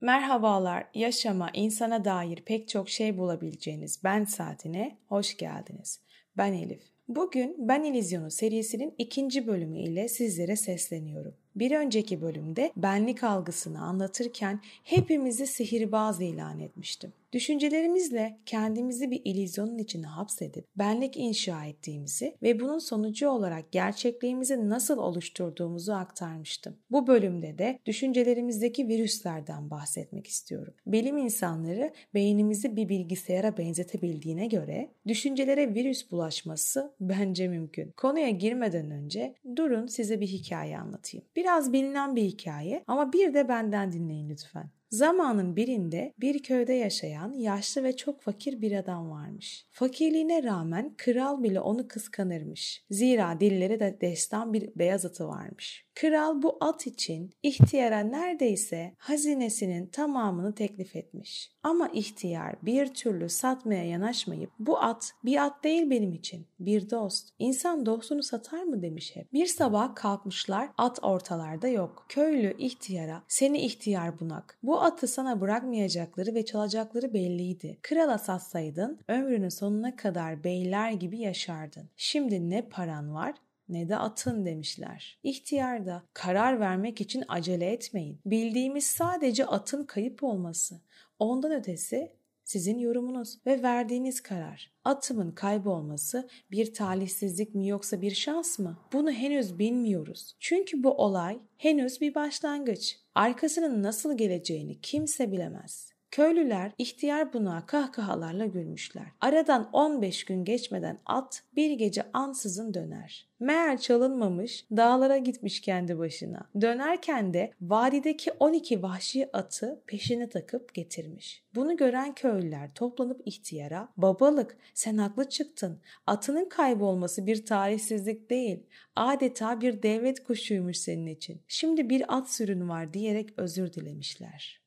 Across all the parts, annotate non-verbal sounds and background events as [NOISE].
Merhabalar, yaşama, insana dair pek çok şey bulabileceğiniz Ben Saatine hoş geldiniz. Ben Elif. Bugün Ben İllüzyonu serisinin ikinci bölümü ile sizlere sesleniyorum. Bir önceki bölümde benlik algısını anlatırken hepimizi sihirbaz ilan etmiştim. Düşüncelerimizle kendimizi bir ilizyonun içine hapsedip benlik inşa ettiğimizi ve bunun sonucu olarak gerçekliğimizi nasıl oluşturduğumuzu aktarmıştım. Bu bölümde de düşüncelerimizdeki virüslerden bahsetmek istiyorum. Bilim insanları beynimizi bir bilgisayara benzetebildiğine göre düşüncelere virüs bulaşması bence mümkün. Konuya girmeden önce durun size bir hikaye anlatayım. Biraz bilinen bir hikaye ama bir de benden dinleyin lütfen. Zamanın birinde bir köyde yaşayan yaşlı ve çok fakir bir adam varmış. Fakirliğine rağmen kral bile onu kıskanırmış. Zira dilleri de destan bir beyaz atı varmış. Kral bu at için ihtiyara neredeyse hazinesinin tamamını teklif etmiş. Ama ihtiyar bir türlü satmaya yanaşmayıp bu at bir at değil benim için bir dost. İnsan dostunu satar mı demiş hep. Bir sabah kalkmışlar at ortalarda yok. Köylü ihtiyara seni ihtiyar bunak. Bu atı sana bırakmayacakları ve çalacakları belliydi. Krala satsaydın ömrünün sonuna kadar beyler gibi yaşardın. Şimdi ne paran var ne de atın demişler. İhtiyarda karar vermek için acele etmeyin. Bildiğimiz sadece atın kayıp olması. Ondan ötesi sizin yorumunuz ve verdiğiniz karar. Atımın kaybolması bir talihsizlik mi yoksa bir şans mı? Bunu henüz bilmiyoruz. Çünkü bu olay henüz bir başlangıç. Arkasının nasıl geleceğini kimse bilemez. Köylüler ihtiyar buna kahkahalarla gülmüşler. Aradan 15 gün geçmeden at bir gece ansızın döner. Meğer çalınmamış, dağlara gitmiş kendi başına. Dönerken de vadideki 12 vahşi atı peşine takıp getirmiş. Bunu gören köylüler toplanıp ihtiyara, babalık sen haklı çıktın. Atının kaybolması bir tarihsizlik değil. Adeta bir devlet kuşuymuş senin için. Şimdi bir at sürün var diyerek özür dilemişler.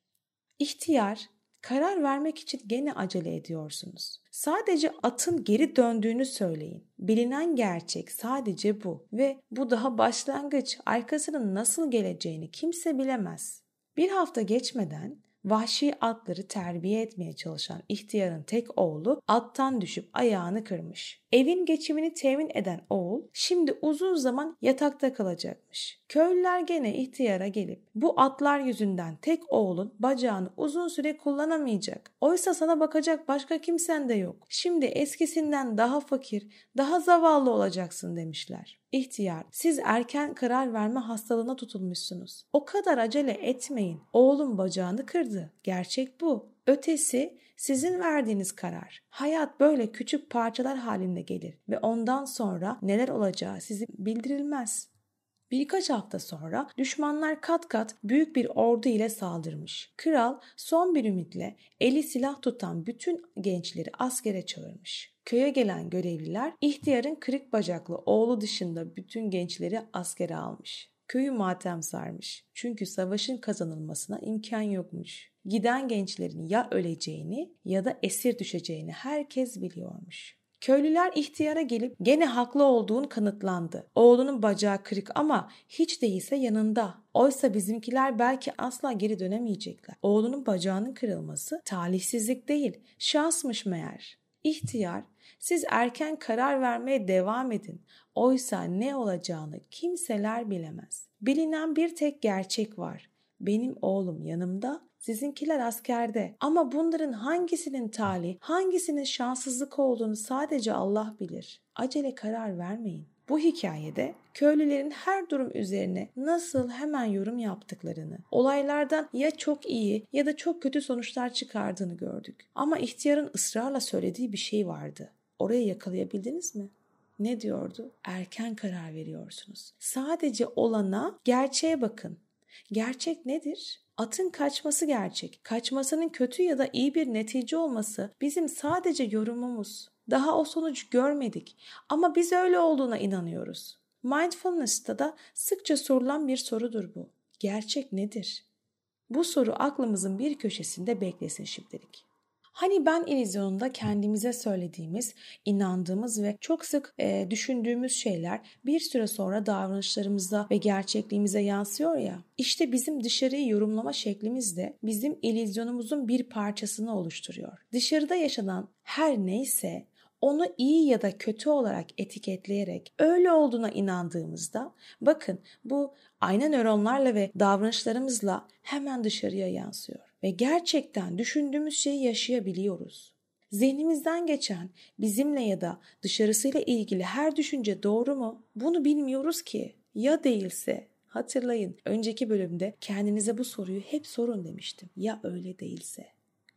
İhtiyar Karar vermek için gene acele ediyorsunuz. Sadece atın geri döndüğünü söyleyin. Bilinen gerçek sadece bu ve bu daha başlangıç. Arkasının nasıl geleceğini kimse bilemez. Bir hafta geçmeden vahşi atları terbiye etmeye çalışan ihtiyarın tek oğlu attan düşüp ayağını kırmış. Evin geçimini temin eden oğul şimdi uzun zaman yatakta kalacakmış. Köylüler gene ihtiyara gelip bu atlar yüzünden tek oğlun bacağını uzun süre kullanamayacak. Oysa sana bakacak başka kimsen de yok. Şimdi eskisinden daha fakir, daha zavallı olacaksın demişler. İhtiyar, siz erken karar verme hastalığına tutulmuşsunuz. O kadar acele etmeyin. Oğlum bacağını kırdı. Gerçek bu. Ötesi sizin verdiğiniz karar. Hayat böyle küçük parçalar halinde gelir ve ondan sonra neler olacağı sizi bildirilmez. Birkaç hafta sonra düşmanlar kat kat büyük bir ordu ile saldırmış. Kral son bir ümitle eli silah tutan bütün gençleri askere çağırmış. Köye gelen görevliler ihtiyarın kırık bacaklı oğlu dışında bütün gençleri askere almış. Köyü matem sarmış. Çünkü savaşın kazanılmasına imkan yokmuş. Giden gençlerin ya öleceğini ya da esir düşeceğini herkes biliyormuş. Köylüler ihtiyara gelip gene haklı olduğun kanıtlandı. Oğlunun bacağı kırık ama hiç değilse yanında. Oysa bizimkiler belki asla geri dönemeyecekler. Oğlunun bacağının kırılması talihsizlik değil, şansmış meğer. İhtiyar, siz erken karar vermeye devam edin. Oysa ne olacağını kimseler bilemez. Bilinen bir tek gerçek var. Benim oğlum yanımda, sizinkiler askerde. Ama bunların hangisinin talih, hangisinin şanssızlık olduğunu sadece Allah bilir. Acele karar vermeyin. Bu hikayede köylülerin her durum üzerine nasıl hemen yorum yaptıklarını, olaylardan ya çok iyi ya da çok kötü sonuçlar çıkardığını gördük. Ama ihtiyarın ısrarla söylediği bir şey vardı. Orayı yakalayabildiniz mi? Ne diyordu? Erken karar veriyorsunuz. Sadece olana, gerçeğe bakın. Gerçek nedir? Atın kaçması gerçek. Kaçmasının kötü ya da iyi bir netice olması bizim sadece yorumumuz. Daha o sonucu görmedik ama biz öyle olduğuna inanıyoruz. Mindfulness'ta da sıkça sorulan bir sorudur bu. Gerçek nedir? Bu soru aklımızın bir köşesinde beklesin şimdilik. Hani ben illüzyonunda kendimize söylediğimiz, inandığımız ve çok sık e, düşündüğümüz şeyler bir süre sonra davranışlarımıza ve gerçekliğimize yansıyor ya. İşte bizim dışarıyı yorumlama şeklimiz de bizim illüzyonumuzun bir parçasını oluşturuyor. Dışarıda yaşanan her neyse onu iyi ya da kötü olarak etiketleyerek öyle olduğuna inandığımızda bakın bu ayna nöronlarla ve davranışlarımızla hemen dışarıya yansıyor ve gerçekten düşündüğümüz şeyi yaşayabiliyoruz. Zihnimizden geçen bizimle ya da dışarısıyla ilgili her düşünce doğru mu? Bunu bilmiyoruz ki. Ya değilse Hatırlayın önceki bölümde kendinize bu soruyu hep sorun demiştim. Ya öyle değilse?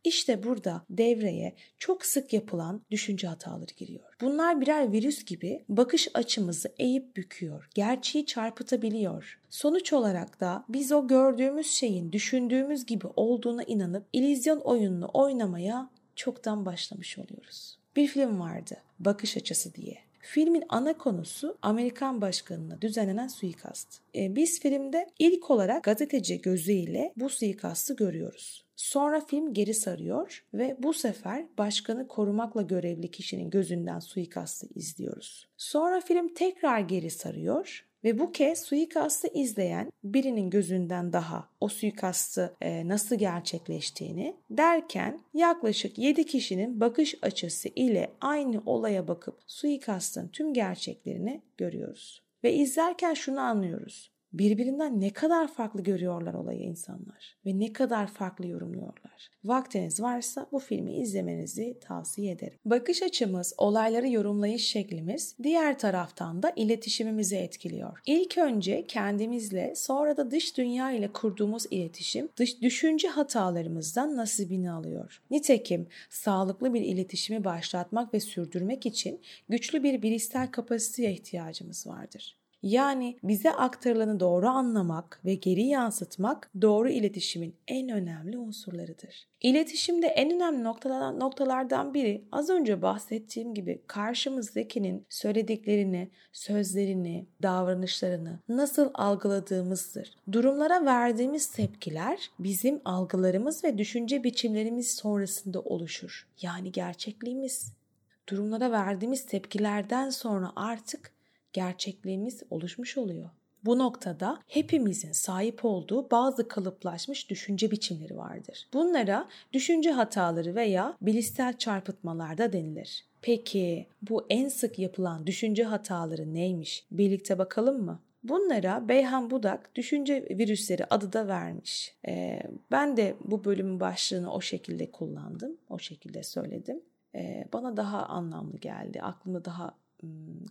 İşte burada devreye çok sık yapılan düşünce hataları giriyor. Bunlar birer virüs gibi bakış açımızı eğip büküyor, gerçeği çarpıtabiliyor. Sonuç olarak da biz o gördüğümüz şeyin düşündüğümüz gibi olduğuna inanıp ilizyon oyununu oynamaya çoktan başlamış oluyoruz. Bir film vardı, Bakış Açısı diye. Filmin ana konusu Amerikan başkanına düzenlenen suikast. E, biz filmde ilk olarak gazeteci gözüyle bu suikastı görüyoruz. Sonra film geri sarıyor ve bu sefer başkanı korumakla görevli kişinin gözünden suikastı izliyoruz. Sonra film tekrar geri sarıyor ve bu kez suikastı izleyen birinin gözünden daha o suikastı e, nasıl gerçekleştiğini derken yaklaşık 7 kişinin bakış açısı ile aynı olaya bakıp suikastın tüm gerçeklerini görüyoruz. Ve izlerken şunu anlıyoruz birbirinden ne kadar farklı görüyorlar olayı insanlar ve ne kadar farklı yorumluyorlar. Vaktiniz varsa bu filmi izlemenizi tavsiye ederim. Bakış açımız, olayları yorumlayış şeklimiz diğer taraftan da iletişimimizi etkiliyor. İlk önce kendimizle sonra da dış dünya ile kurduğumuz iletişim dış düşünce hatalarımızdan nasibini alıyor. Nitekim sağlıklı bir iletişimi başlatmak ve sürdürmek için güçlü bir bilişsel kapasiteye ihtiyacımız vardır. Yani bize aktarılanı doğru anlamak ve geri yansıtmak doğru iletişimin en önemli unsurlarıdır. İletişimde en önemli noktalardan, noktalardan biri az önce bahsettiğim gibi karşımızdakinin söylediklerini, sözlerini, davranışlarını nasıl algıladığımızdır. Durumlara verdiğimiz tepkiler bizim algılarımız ve düşünce biçimlerimiz sonrasında oluşur. Yani gerçekliğimiz. Durumlara verdiğimiz tepkilerden sonra artık gerçekliğimiz oluşmuş oluyor. Bu noktada hepimizin sahip olduğu bazı kalıplaşmış düşünce biçimleri vardır. Bunlara düşünce hataları veya bilişsel çarpıtmalar da denilir. Peki bu en sık yapılan düşünce hataları neymiş? Birlikte bakalım mı? Bunlara Beyhan Budak düşünce virüsleri adı da vermiş. Ee, ben de bu bölümün başlığını o şekilde kullandım, o şekilde söyledim. Ee, bana daha anlamlı geldi, aklımda daha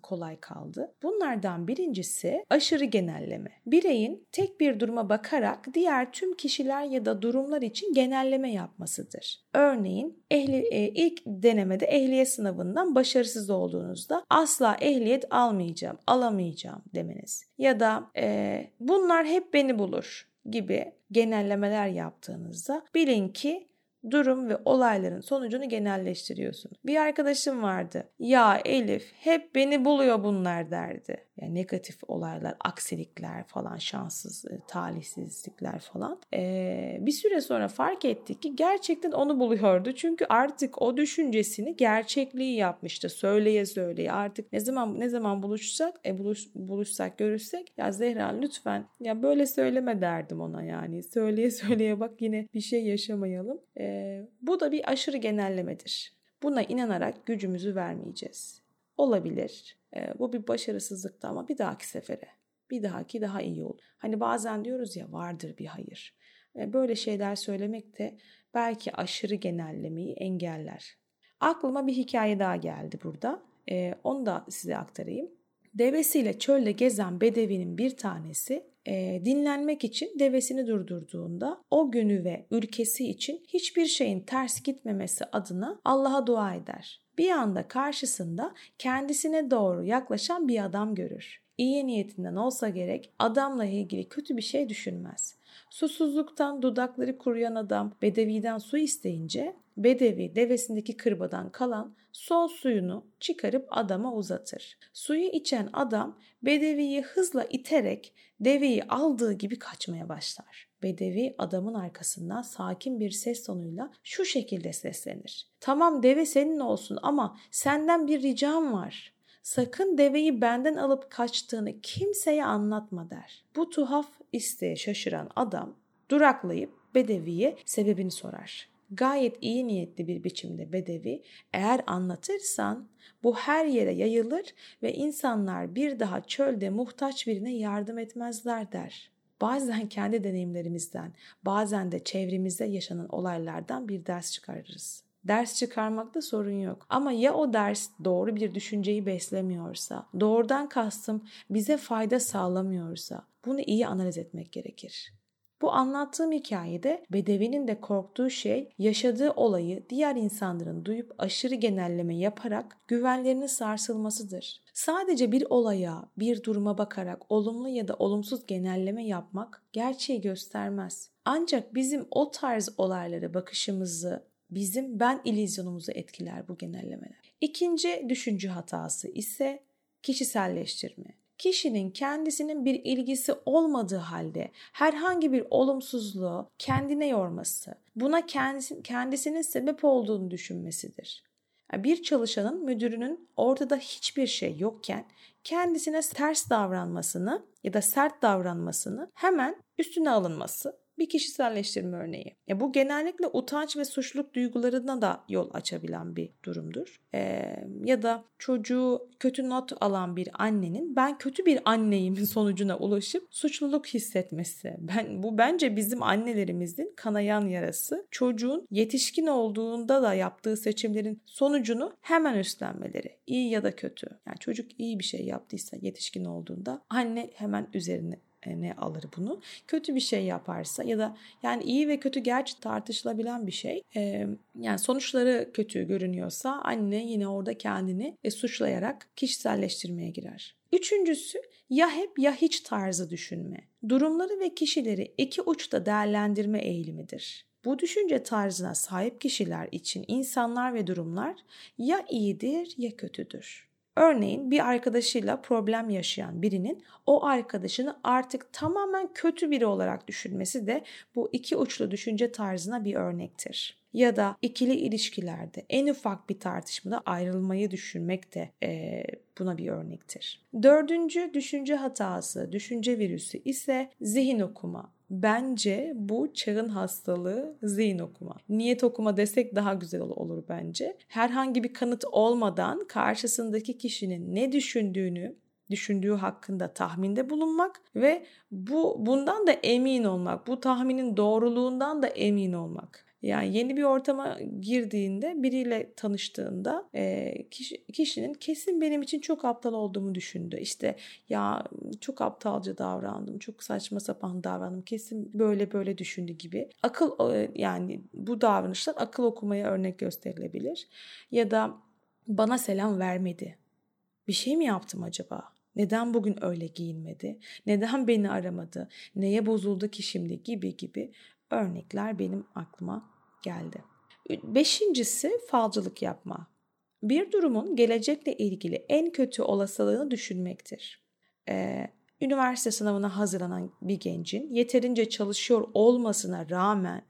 kolay kaldı. Bunlardan birincisi aşırı genelleme. Bireyin tek bir duruma bakarak diğer tüm kişiler ya da durumlar için genelleme yapmasıdır. Örneğin ehli, e, ilk denemede ehliyet sınavından başarısız olduğunuzda asla ehliyet almayacağım, alamayacağım demeniz. Ya da e, bunlar hep beni bulur gibi genellemeler yaptığınızda bilin ki durum ve olayların sonucunu genelleştiriyorsun. Bir arkadaşım vardı. Ya Elif hep beni buluyor bunlar derdi. Yani negatif olaylar, aksilikler falan, şanssız, e, talihsizlikler falan. Ee, bir süre sonra fark ettik ki gerçekten onu buluyordu. Çünkü artık o düşüncesini gerçekliği yapmıştı. Söyleye söyleye artık ne zaman ne zaman buluşsak, e, buluş, buluşsak, görüşsek ya Zehra lütfen ya böyle söyleme derdim ona yani. Söyleye söyleye bak yine bir şey yaşamayalım. Ee, bu da bir aşırı genellemedir. Buna inanarak gücümüzü vermeyeceğiz. Olabilir e, bu bir başarısızlıktı ama bir dahaki sefere, bir dahaki daha iyi olur. Hani bazen diyoruz ya vardır bir hayır. E, böyle şeyler söylemek de belki aşırı genellemeyi engeller. Aklıma bir hikaye daha geldi burada. E, onu da size aktarayım. Devesiyle çölde gezen bedevinin bir tanesi e, dinlenmek için devesini durdurduğunda o günü ve ülkesi için hiçbir şeyin ters gitmemesi adına Allah'a dua eder. Bir anda karşısında kendisine doğru yaklaşan bir adam görür. İyi niyetinden olsa gerek adamla ilgili kötü bir şey düşünmez. Susuzluktan dudakları kuruyan adam Bedevi'den su isteyince Bedevi devesindeki kırbadan kalan son suyunu çıkarıp adama uzatır. Suyu içen adam Bedevi'yi hızla iterek deveyi aldığı gibi kaçmaya başlar. Bedevi adamın arkasından sakin bir ses tonuyla şu şekilde seslenir. Tamam deve senin olsun ama senden bir ricam var. Sakın deveyi benden alıp kaçtığını kimseye anlatma der. Bu tuhaf isteğe şaşıran adam duraklayıp Bedevi'ye sebebini sorar. Gayet iyi niyetli bir biçimde Bedevi eğer anlatırsan bu her yere yayılır ve insanlar bir daha çölde muhtaç birine yardım etmezler der. Bazen kendi deneyimlerimizden, bazen de çevremizde yaşanan olaylardan bir ders çıkarırız. Ders çıkarmakta sorun yok. Ama ya o ders doğru bir düşünceyi beslemiyorsa, doğrudan kastım bize fayda sağlamıyorsa bunu iyi analiz etmek gerekir. Bu anlattığım hikayede Bedevi'nin de korktuğu şey yaşadığı olayı diğer insanların duyup aşırı genelleme yaparak güvenlerinin sarsılmasıdır. Sadece bir olaya, bir duruma bakarak olumlu ya da olumsuz genelleme yapmak gerçeği göstermez. Ancak bizim o tarz olaylara bakışımızı, bizim ben ilizyonumuzu etkiler bu genellemeler. İkinci düşünce hatası ise kişiselleştirme kişinin kendisinin bir ilgisi olmadığı halde herhangi bir olumsuzluğu kendine yorması, buna kendisi, kendisinin sebep olduğunu düşünmesidir. Bir çalışanın müdürünün ortada hiçbir şey yokken kendisine ters davranmasını ya da sert davranmasını hemen üstüne alınması bir kişiselleştirme örneği. Ya bu genellikle utanç ve suçluluk duygularına da yol açabilen bir durumdur. Ee, ya da çocuğu kötü not alan bir annenin ben kötü bir anneyim [LAUGHS] sonucuna ulaşıp suçluluk hissetmesi. Ben bu bence bizim annelerimizin kanayan yarası. Çocuğun yetişkin olduğunda da yaptığı seçimlerin sonucunu hemen üstlenmeleri. iyi ya da kötü. Yani çocuk iyi bir şey yaptıysa yetişkin olduğunda anne hemen üzerine e, ne alır bunu. Kötü bir şey yaparsa ya da yani iyi ve kötü gerçi tartışılabilen bir şey. E, yani sonuçları kötü görünüyorsa anne yine orada kendini e, suçlayarak kişiselleştirmeye girer. Üçüncüsü ya hep ya hiç tarzı düşünme. Durumları ve kişileri iki uçta değerlendirme eğilimidir. Bu düşünce tarzına sahip kişiler için insanlar ve durumlar ya iyidir ya kötüdür. Örneğin bir arkadaşıyla problem yaşayan birinin o arkadaşını artık tamamen kötü biri olarak düşünmesi de bu iki uçlu düşünce tarzına bir örnektir. Ya da ikili ilişkilerde en ufak bir tartışmada ayrılmayı düşünmek de e, buna bir örnektir. Dördüncü düşünce hatası, düşünce virüsü ise zihin okuma. Bence bu çağın hastalığı zihin okuma. Niyet okuma desek daha güzel olur bence. Herhangi bir kanıt olmadan karşısındaki kişinin ne düşündüğünü düşündüğü hakkında tahminde bulunmak ve bu bundan da emin olmak, bu tahminin doğruluğundan da emin olmak. Yani yeni bir ortama girdiğinde biriyle tanıştığında e, kişi, kişinin kesin benim için çok aptal olduğumu düşündü. İşte ya çok aptalca davrandım, çok saçma sapan davrandım, kesin böyle böyle düşündü gibi. Akıl yani bu davranışlar akıl okumaya örnek gösterilebilir. Ya da bana selam vermedi. Bir şey mi yaptım acaba? Neden bugün öyle giyinmedi? Neden beni aramadı? Neye bozuldu ki şimdi gibi gibi örnekler benim aklıma geldi. Beşincisi falcılık yapma. Bir durumun gelecekle ilgili en kötü olasılığını düşünmektir. Ee, üniversite sınavına hazırlanan bir gencin yeterince çalışıyor olmasına rağmen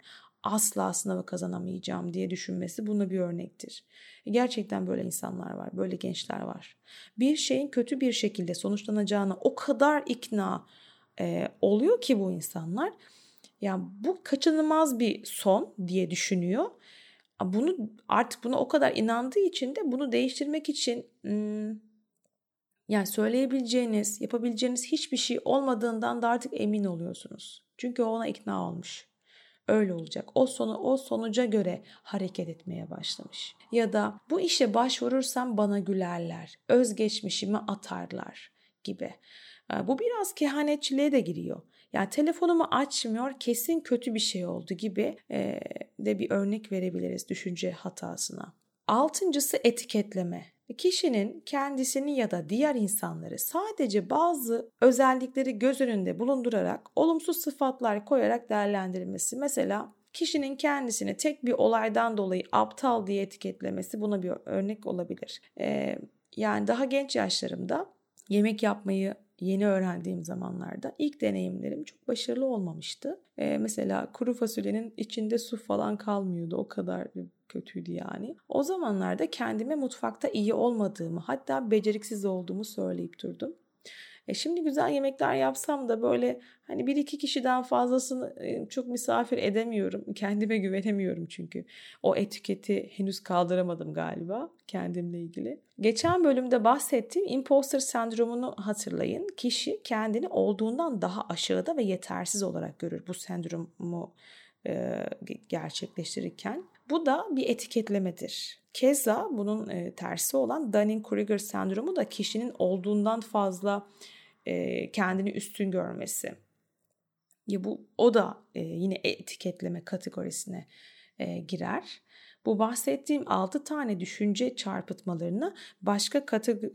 asla sınavı kazanamayacağım diye düşünmesi buna bir örnektir. Gerçekten böyle insanlar var, böyle gençler var. Bir şeyin kötü bir şekilde sonuçlanacağına o kadar ikna e, oluyor ki bu insanlar yani bu kaçınılmaz bir son diye düşünüyor. Bunu artık buna o kadar inandığı için de bunu değiştirmek için yani söyleyebileceğiniz, yapabileceğiniz hiçbir şey olmadığından da artık emin oluyorsunuz. Çünkü o ona ikna olmuş. Öyle olacak. O sonu o sonuca göre hareket etmeye başlamış. Ya da bu işe başvurursam bana gülerler, özgeçmişimi atarlar gibi. Bu biraz kehanetçiliğe de giriyor. Yani telefonumu açmıyor kesin kötü bir şey oldu gibi e, de bir örnek verebiliriz düşünce hatasına. Altıncısı etiketleme. Kişinin kendisini ya da diğer insanları sadece bazı özellikleri göz önünde bulundurarak olumsuz sıfatlar koyarak değerlendirilmesi. Mesela kişinin kendisini tek bir olaydan dolayı aptal diye etiketlemesi buna bir örnek olabilir. Ee, yani daha genç yaşlarımda yemek yapmayı yeni öğrendiğim zamanlarda ilk deneyimlerim çok başarılı olmamıştı. Ee, mesela kuru fasulyenin içinde su falan kalmıyordu. O kadar kötüydü yani. O zamanlarda kendime mutfakta iyi olmadığımı hatta beceriksiz olduğumu söyleyip durdum. E şimdi güzel yemekler yapsam da böyle hani bir iki kişiden fazlasını e, çok misafir edemiyorum. Kendime güvenemiyorum çünkü. O etiketi henüz kaldıramadım galiba kendimle ilgili. Geçen bölümde bahsettiğim imposter sendromunu hatırlayın. Kişi kendini olduğundan daha aşağıda ve yetersiz olarak görür bu sendromu e, gerçekleştirirken. Bu da bir etiketlemedir. Keza bunun e, tersi olan Dunning-Kruger sendromu da kişinin olduğundan fazla e, kendini üstün görmesi. Ya bu o da e, yine etiketleme kategorisine e, girer. Bu bahsettiğim 6 tane düşünce çarpıtmalarını başka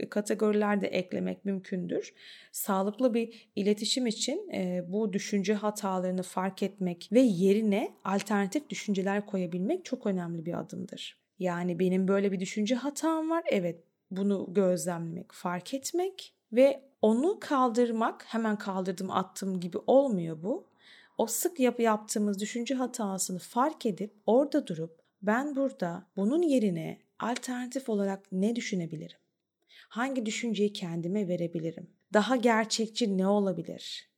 kategorilerde eklemek mümkündür. Sağlıklı bir iletişim için e, bu düşünce hatalarını fark etmek ve yerine alternatif düşünceler koyabilmek çok önemli bir adımdır. Yani benim böyle bir düşünce hatam var. Evet, bunu gözlemlemek, fark etmek ve onu kaldırmak, hemen kaldırdım attım gibi olmuyor bu. O sık yap yaptığımız düşünce hatasını fark edip orada durup ben burada bunun yerine alternatif olarak ne düşünebilirim? Hangi düşünceyi kendime verebilirim? Daha gerçekçi ne olabilir?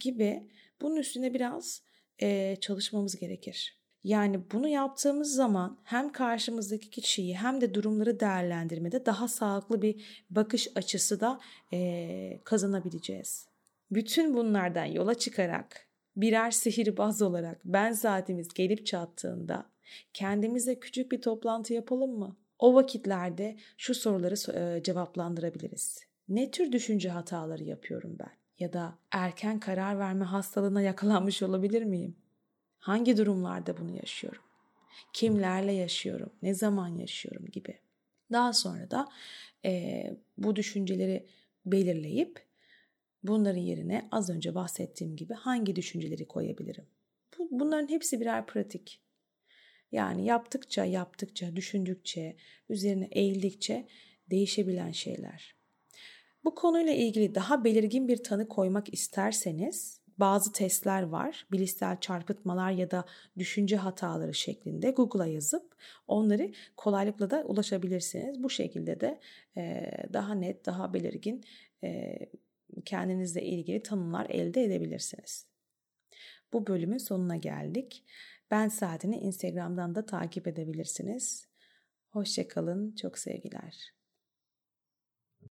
Gibi bunun üstüne biraz e, çalışmamız gerekir. Yani bunu yaptığımız zaman hem karşımızdaki kişiyi hem de durumları değerlendirmede daha sağlıklı bir bakış açısı da e, kazanabileceğiz. Bütün bunlardan yola çıkarak birer sihirbaz olarak ben saatimiz gelip çattığında kendimize küçük bir toplantı yapalım mı? O vakitlerde şu soruları cevaplandırabiliriz. Ne tür düşünce hataları yapıyorum ben? Ya da erken karar verme hastalığına yakalanmış olabilir miyim? Hangi durumlarda bunu yaşıyorum? Kimlerle yaşıyorum? Ne zaman yaşıyorum gibi. Daha sonra da e, bu düşünceleri belirleyip bunların yerine az önce bahsettiğim gibi hangi düşünceleri koyabilirim? Bu, bunların hepsi birer pratik. Yani yaptıkça, yaptıkça, düşündükçe, üzerine eğildikçe değişebilen şeyler. Bu konuyla ilgili daha belirgin bir tanı koymak isterseniz bazı testler var. Bilişsel çarpıtmalar ya da düşünce hataları şeklinde Google'a yazıp onları kolaylıkla da ulaşabilirsiniz. Bu şekilde de e, daha net, daha belirgin e, kendinizle ilgili tanımlar elde edebilirsiniz. Bu bölümün sonuna geldik. Ben Saatini Instagram'dan da takip edebilirsiniz. Hoşçakalın, çok sevgiler.